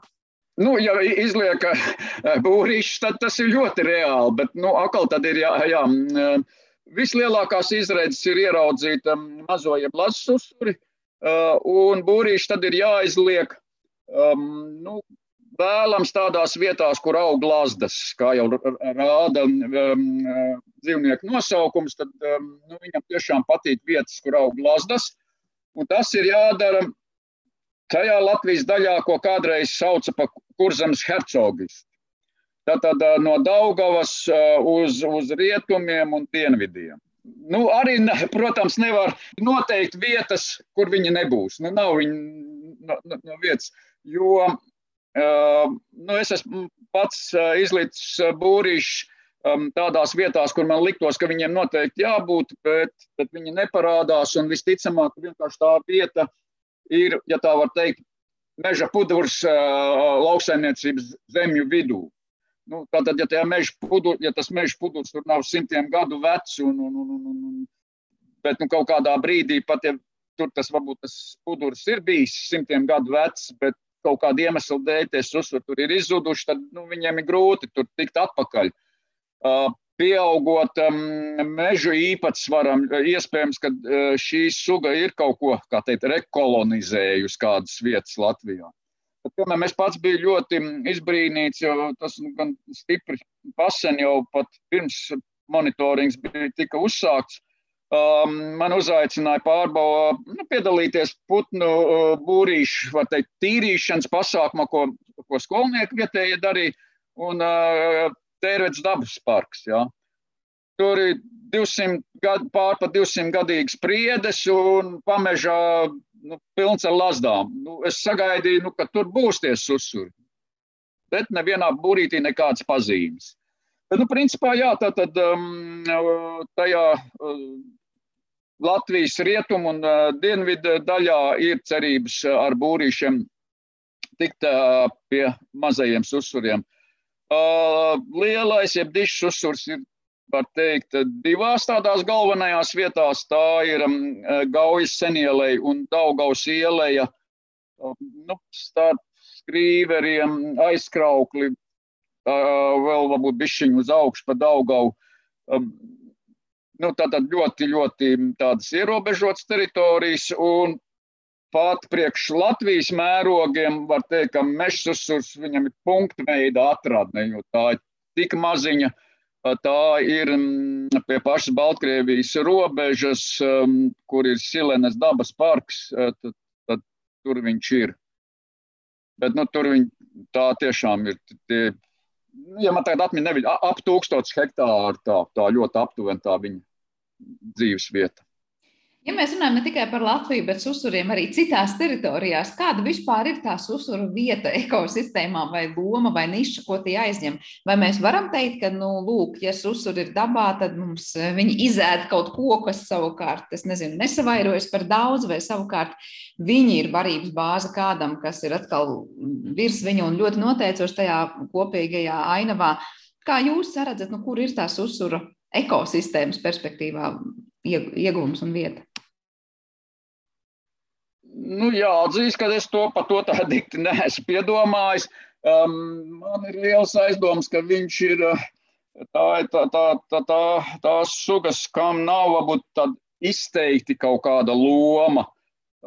Nu, ja izliek eh, būrīšus, tad tas ir ļoti reāli. Bet, nu, atkal tad ir jā, jā, mm, vislielākās izredzes ir ieraudzīt mm, mazo jeb lasu uzturi, eh, un būrīši tad ir jāizliek um, nu, vēlams tādās vietās, kur aug glazdas, kā jau rāda um, dzīvnieku nosaukums, tad um, nu, viņam tiešām patīk vietas, kur aug glazdas, un tas ir jādara tajā Latvijas daļā, ko kādreiz sauca par kurzemes hercogistu. Tātad no Daugavas uz, uz rietumiem un dienvidiem. Nu, arī, protams, nevar noteikt vietas, kur viņi nebūs. Nu, nav viņi no, no, no vietas, jo nu, es esmu pats izlicis būrīšs tādās vietās, kur man liktos, ka viņiem noteikti jābūt, bet, bet viņi neparādās. Visticamāk, vienkārši tā vieta ir, ja tā var teikt, meža pudurs lauksaimniecības zemju vidū. Nu, tātad, ja, pudur, ja tas meža pudurs tur nav simtiem gadu vecs, un, un, un, un, un, bet nu, kaut kādā brīdī pat, ja tur tas varbūt tas pudurs ir bijis simtiem gadu vecs, bet kaut kāda iemesla dēļ tie susuri tur ir izzuduši, tad nu, viņiem ir grūti tur tikt atpakaļ. Uh, pieaugot um, mežu īpatsvaram, iespējams, ka uh, šī suga ir kaut ko, kā teikt, rekolonizējusi kādas vietas Latvijā. Bet, piemēram, es pats biju ļoti izbrīnīts, jo tas nu, gan stipri pasen jau pat pirms monitorings bija tika uzsākts. Um, man uzaicināja pārbaudīt, nu, piedalīties putnu uh, būrīšu, var teikt, tīrīšanas pasākumā, ko, ko skolnieki vietējie darīja. Un, uh, Tērvets dabas parks. Ja. Tur ir 200 gadu, pār pa 200 gadīgas priedes un pamežā nu, pilns ar lazdām. Nu, es sagaidīju, nu, ka tur būs tie susuri. Bet nevienā būrītī nekādas pazīmes. Bet, nu, principā, jā, tā tad um, tajā uh, Latvijas rietumu un uh, dienvidu daļā ir cerības ar būrīšiem tikt uh, pie mazajiem susuriem. Uh, lielais, jeb dišs uzsvars ir var teikt, divās tādās galvenajās vietās. Tā ir Gaujas senielei un Daugaus ieleja nu, starp skrīveriem, aizkraukli, vēl varbūt bišķiņu uz augšu pa Daugavu. Nu, tātad ļoti, ļoti tādas ierobežotas teritorijas, un pat priekš Latvijas mērogiem var teikt, ka mežs uzsurs viņam ir punktu veida atradne, jo tā ir tik maziņa, Tā ir mm, pie pašas Baltkrievijas robežas, mm, kur ir Silenes dabas parks, tad, tad tur viņš ir. Bet nu, tur viņ, tā tiešām ir. Tie, ja man tagad atmiņā nebija ap tūkstotis hektāru, tā, tā ļoti aptuveni tā viņa dzīves vieta. Ja mēs runājam ne tikai par Latviju, bet uzsuriem arī citās teritorijās, kāda vispār ir tā uzsuru vieta ekosistēmā, vai loma, vai niša, ko tie aizņem? Vai mēs varam teikt, ka, nu, lūk, ja uzsuri ir dabā, tad mums eh, viņi izēd kaut ko, kas savukārt, es nezinu, nesavairojas par daudz, vai savukārt viņi ir barības bāze kādam, kas ir atkal virs viņa un ļoti noteicoši tajā kopīgajā ainavā. Kā jūs redzat, nu, kur ir tās uzsura ekosistēmas perspektīvā ieguvums un vieta? Nu, jā, atzīst, ka es to par to tā dikti neesmu piedomājis. Um, man ir liels aizdoms, ka viņš ir tā, tā, tā, tā, tā, tās sugas, kam nav varbūt izteikti kaut kāda loma.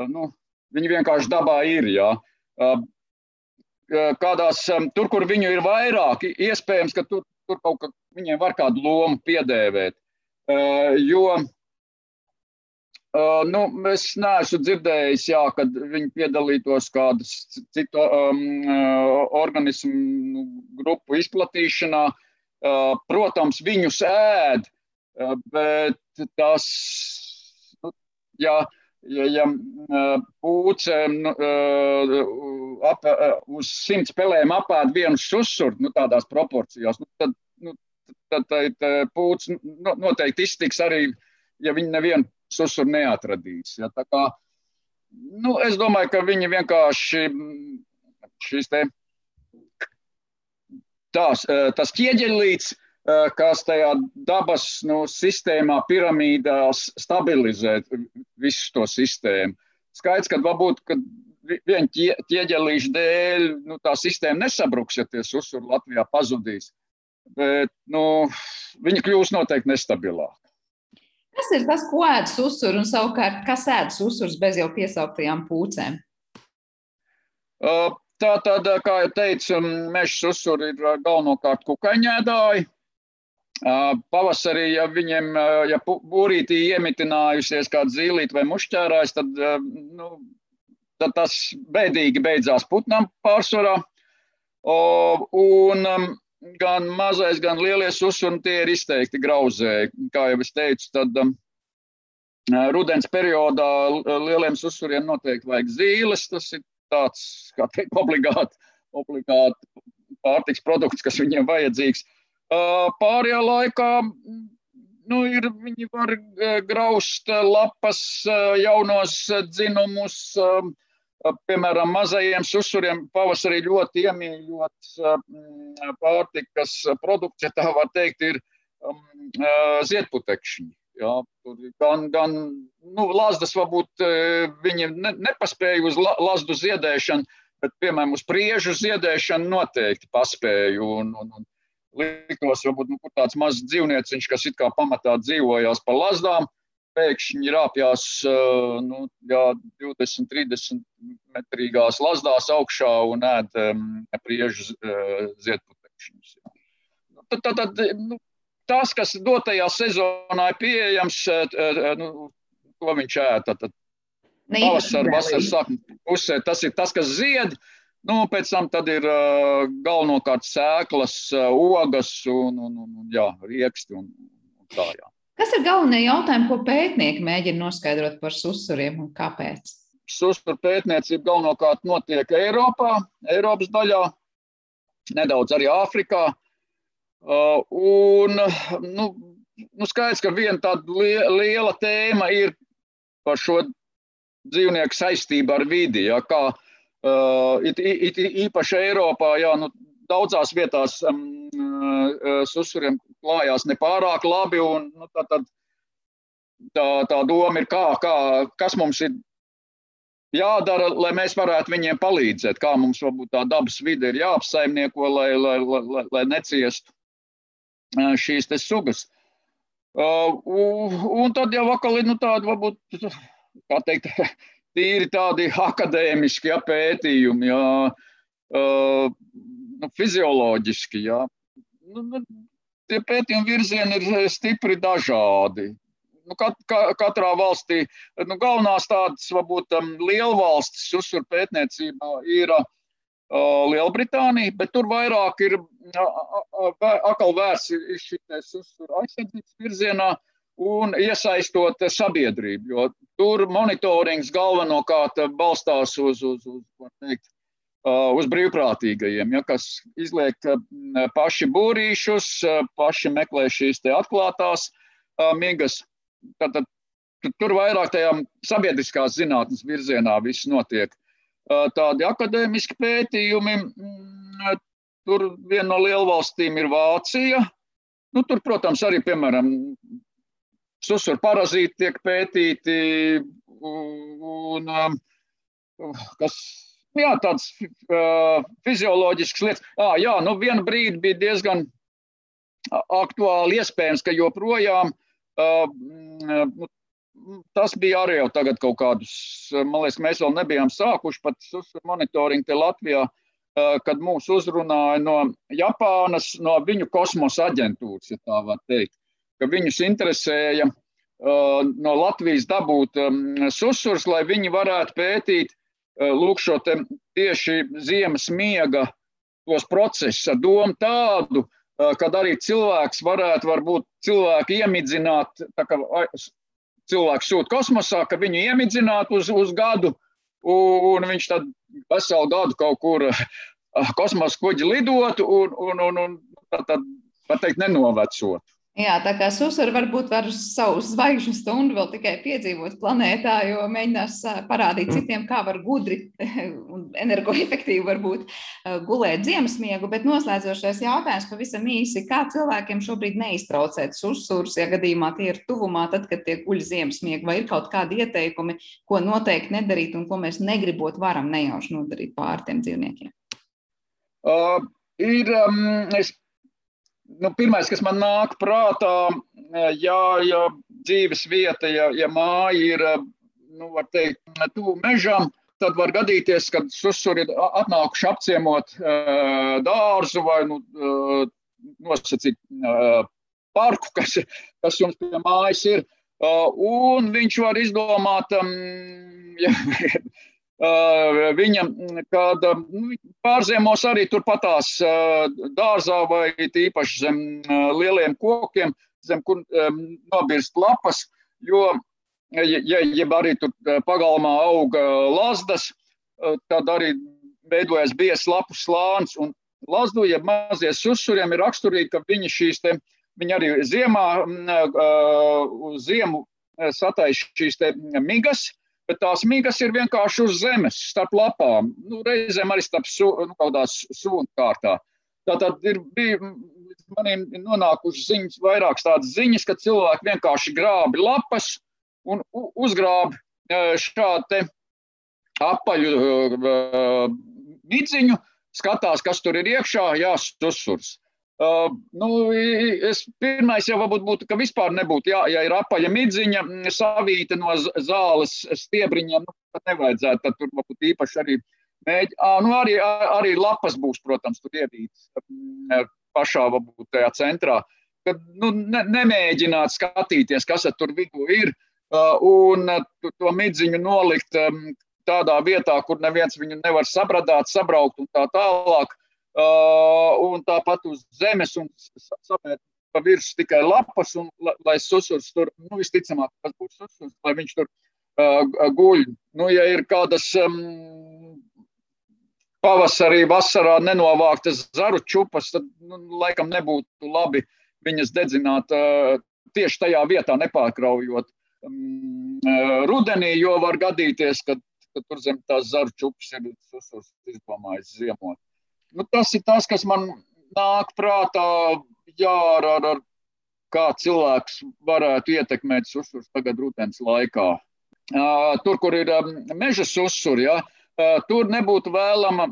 Nu, viņi vienkārši dabā ir. Jā. Kādās, tur, kur viņu ir vairāk, iespējams, ka tur, tur kaut kā viņiem var kādu lomu piedēvēt. Jo Uh, nu, es neesmu dzirdējis, jā, kad viņi piedalītos kādas citu um, uh, organismu nu, grupu izplatīšanā. Uh, protams, viņus ēd, uh, bet tas, nu, ja, ja, ja uh, pūcēm nu, uh, ap, uh, uz simts pelēm apēd vienu susuru, nu, tādās proporcijās, nu, tad, nu, tad, tad, tad pūcis nu, noteikti iztiks arī, ja viņi nevienu susur neatradīs. Ja, kā, nu, es domāju, ka viņi vienkārši šīs te, tās, tas ķieģelīts, kas tajā dabas nu, sistēmā, piramīdās stabilizē visu to sistēmu. Skaidrs, ka varbūt, kad vien ķieģelīšu dēļ nu, tā sistēma nesabruks, ja tie susuri Latvijā pazudīs. Bet nu, viņi kļūs noteikti nestabilāki. Ir tas, ko ēdas uzsver, un savukārt, kas ēdas uzsvers bez jau piesauktajām pūcēm? Tā tad, kā jau teicu, mežs uzsver ir galvenokārt kukaiņēdāji. Pavasarī, ja viņiem, ja būrītī iemitinājusies kāda zīlīte vai mušķērājs, tad, nu, tad tas bēdīgi beidzās putnam pārsvarā. Un gan mazais, gan lielie susuni tie ir izteikti grauzēji. Kā jau es teicu, tad um, rudens periodā lieliem susuriem noteikti vajag zīles. Tas ir tāds, kā teikt, obligāti, obligāti pārtiks produkts, kas viņiem vajadzīgs. Pārējā laikā nu, ir, viņi var graust lapas, jaunos dzinumus, um, Piemēram, mazajiem susuriem pavasarī ļoti iemīļots pārtikas produkts, ja tā var teikt, ir ziedputekšņi. Jā, gan, gan nu, lazdas varbūt viņi ne, nepaspēja uz la, lazdu ziedēšanu, bet, piemēram, uz priežu ziedēšanu noteikti paspēju. Un, un, un liktos, varbūt nu, tāds mazs dzīvnieciņš, kas it kā pamatā dzīvojās pa lazdām, pēkšņi rāpjās nu, jā, 20, 30 metrīgās lazdās augšā un ēd um, priežu uh, ziedputekšņus. Tad, tad, tad, nu, tas, kas dotajā sezonā ir pieejams, uh, nu, to viņš ēd. Tad, tad pavasarī, vasaras pusē tas ir tas, kas zied. Nu, pēc tam ir uh, galvenokārt sēklas, uh, ogas un, un, un, un jā, rieksti un, un tā. Jā. Kas ir galvenie jautājumi, ko pētnieki mēģina noskaidrot par susuriem un kāpēc? Susuru pētniecība galvenokārt notiek Eiropā, Eiropas daļā, nedaudz arī Āfrikā. Uh, un, nu, nu skaidrs, ka viena tāda liela tēma ir par šo dzīvnieku saistību ar vidi. Ja, kā, uh, it, it, īpaši Eiropā, jā, nu, daudzās vietās um, susuriem klājās nepārāk labi. Un, nu, tā, tā, tā, tā doma ir, kā, kā, kas mums ir jādara, lai mēs varētu viņiem palīdzēt, kā mums varbūt tā dabas vide ir jāapsaimnieko, lai, lai, lai, lai neciestu šīs sugas. Uh, un tad jau atkal ir nu, tāda, varbūt, kā teikt, tīri tādi akadēmiski ja, pētījumi, ja, nu, fizioloģiski. Ja. Nu, nu, tie pētījumi virzieni ir stipri dažādi. Nu, kat, ka, katrā valstī nu, galvenās tādas, varbūt, lielvalstis uzsver pētniecībā ir uh, Lielbritānija, bet tur vairāk ir atkal vērts šis uzsver aizsardzības virzienā. Uh, un iesaistot sabiedrību. Jo tur monitorings galvenokārt balstās uz, uz, uz, teikt, uz brīvprātīgajiem, ja, kas izliek paši būrīšus, paši meklē šīs atklātās migas. Tad, tad, tur vairāk tajā sabiedriskās zinātnes virzienā viss notiek. Tādi akadēmiski pētījumi, tur viena no lielvalstīm ir Vācija. Nu, tur, protams, arī, piemēram, susur parazīti tiek pētīti, un um, kas, jā, tāds uh, fizioloģisks lietas. Ah, jā, nu vienu brīdi bija diezgan aktuāli iespējams, ka joprojām uh, nu, tas bija arī jau tagad kaut kādus, man liekas, mēs vēl nebijām sākuši pat monitoringu te Latvijā, uh, kad mūs uzrunāja no Japānas, no viņu kosmosa aģentūras, ja tā var teikt ka viņus interesēja uh, no Latvijas dabūt um, susurs, lai viņi varētu pētīt uh, lūk šo tieši ziemas miega tos procesus ar domu tādu, kad arī cilvēks varētu varbūt cilvēku iemidzināt, tā kā cilvēks sūt kosmosā, ka viņu iemidzināt uz, uz gadu, un viņš tad veselu gadu kaut kur kosmosa kuģi lidotu un, un, un, un tad, tad, tā teikt, nenovecotu. Jā, tā kā susura varbūt var savu zvaigžņu stundu vēl tikai piedzīvot planētā, jo mēģinās parādīt mm. citiem, kā var gudri un energoefektīvi varbūt gulēt ziemesmiegu, bet noslēdzošais jautājums pavisam īsi, kā cilvēkiem šobrīd neiztraucēt susurs, ja gadījumā tie ir tuvumā, tad, kad tie guļ ziemesmiegu, vai ir kaut kādi ieteikumi, ko noteikti nedarīt un ko mēs negribot varam nejauši nodarīt pār tiem dzīvniekiem? Uh, ir, um, es nu, pirmais, kas man nāk prātā, ja, ja dzīves vieta, ja, ja māja ir nu, teikt, tuvu mežam, tad var gadīties, ka susuri ir atnākuši apciemot uh, dārzu vai nu, uh, nosacīt uh, parku, kas, kas jums pie mājas ir. Un viņš var izdomāt, um, ja, Viņa, kad nu, pārziemos arī turpatās dārzā vai tīpaši zem lieliem kokiem, zem kur nobirst lapas, jo, ja, ja arī tur pagalmā auga lazdas, tad arī veidojas bies lapu slānis. Un lazdu, ja mazie susuriem ir raksturīgi, ka viņi šīs te, viņi arī ziemā uz ziemu satais šīs te migas, bet tās mīgas ir vienkārši uz zemes, starp lapām, nu, reizēm arī starp su, nu, kaut kādās sunu kārtā. Tātad ir bija maniem nonākušas ziņas, vairākas tādas ziņas, ka cilvēki vienkārši grābi lapas un uzgrābi e, šādu te apaļu uh, midziņu, skatās, kas tur ir iekšā, jāsusurs. Uh, nu, es pirmais jau varbūt būtu, ka vispār nebūtu, jā, ja ir apaļa midziņa, savīta no zāles stiebriņiem, nu, tad nevajadzētu, tad tur varbūt īpaši arī mēģi, à, nu, arī, arī lapas būs, protams, tur ievītas pašā varbūt tajā centrā, kad, nu, ne, nemēģināt skatīties, kas tur vidū ir, uh, un to, midziņu nolikt um, tādā vietā, kur neviens viņu nevar sabradāt, sabraukt un tā tālāk, un tāpat uz zemes un samēt pa virsmu tikai lapas, un lai susurs tur, nu, visticamāk, tas būs susurs, lai viņš tur uh, guļ. Nu, ja ir kādas um, pavasarī, vasarā nenovāktas zaru čupas, tad, nu, laikam nebūtu labi viņas dedzināt uh, tieši tajā vietā, nepārkraujot um, uh, rudenī, jo var gadīties, ka, ka tur zem tās zaru čupas ir susurs izdomājis ziemot. Nu, tas ir tas, kas man nāk prātā, jā, ar, ar, ar kā cilvēks varētu ietekmēt susurs tagad rudens laikā. Tur, kur ir meža susuri, ja, tur nebūtu vēlama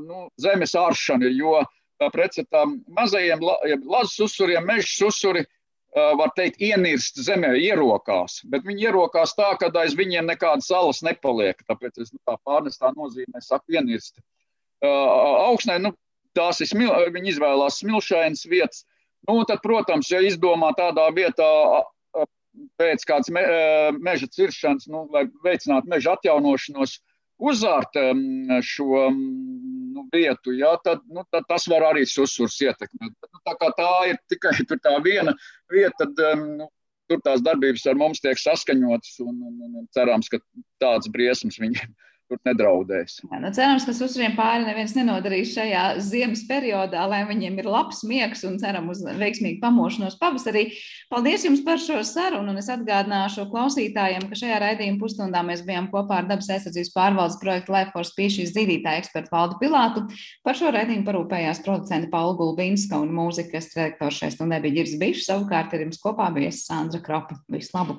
nu, zemes āršana, jo pretstatā mazajiem lazu susuriem, meža susuri, var teikt, ienirst zemē, ierokās. Bet viņi ierokās tā, ka aiz viņiem nekādas salas nepaliek. Tāpēc es nu, tā pārnestā nozīmē saku ienirst. Augsnē, nu, tās ir, smil, viņi izvēlās smilšainas vietas, Nu, tad, protams, ja izdomā tādā vietā pēc kādas me, meža ciršanas, nu, lai veicinātu meža atjaunošanos, uzārt šo nu, vietu, ja, tad, nu, tad tas var arī susurs ietekmēt. Nu, tā tā ir tikai tā viena vieta, tad nu, tur tās darbības ar mums tiek saskaņotas un, un, un cerams, ka tāds briesmas viņiem tur nedraudēs. Jā, nu, cerams, ka uzturiem pāri neviens nenodarīs šajā ziemas periodā, lai viņiem ir labs miegs un ceram uz veiksmīgu pamošanos pavasarī. Paldies jums par šo sarunu, un es atgādināšu klausītājiem, ka šajā raidījuma pusstundā mēs bijām kopā ar dabas aizsardzības pārvaldes projektu Life Force Species zīdītāju ekspertu Valdu Pilātu. Par šo raidījumu parūpējās producenta Paula Gulbinska un mūzikas redaktors šai stundē bija Girs Bišs, savukārt ar jums kopā bija Sandra Kropa. Visu labu!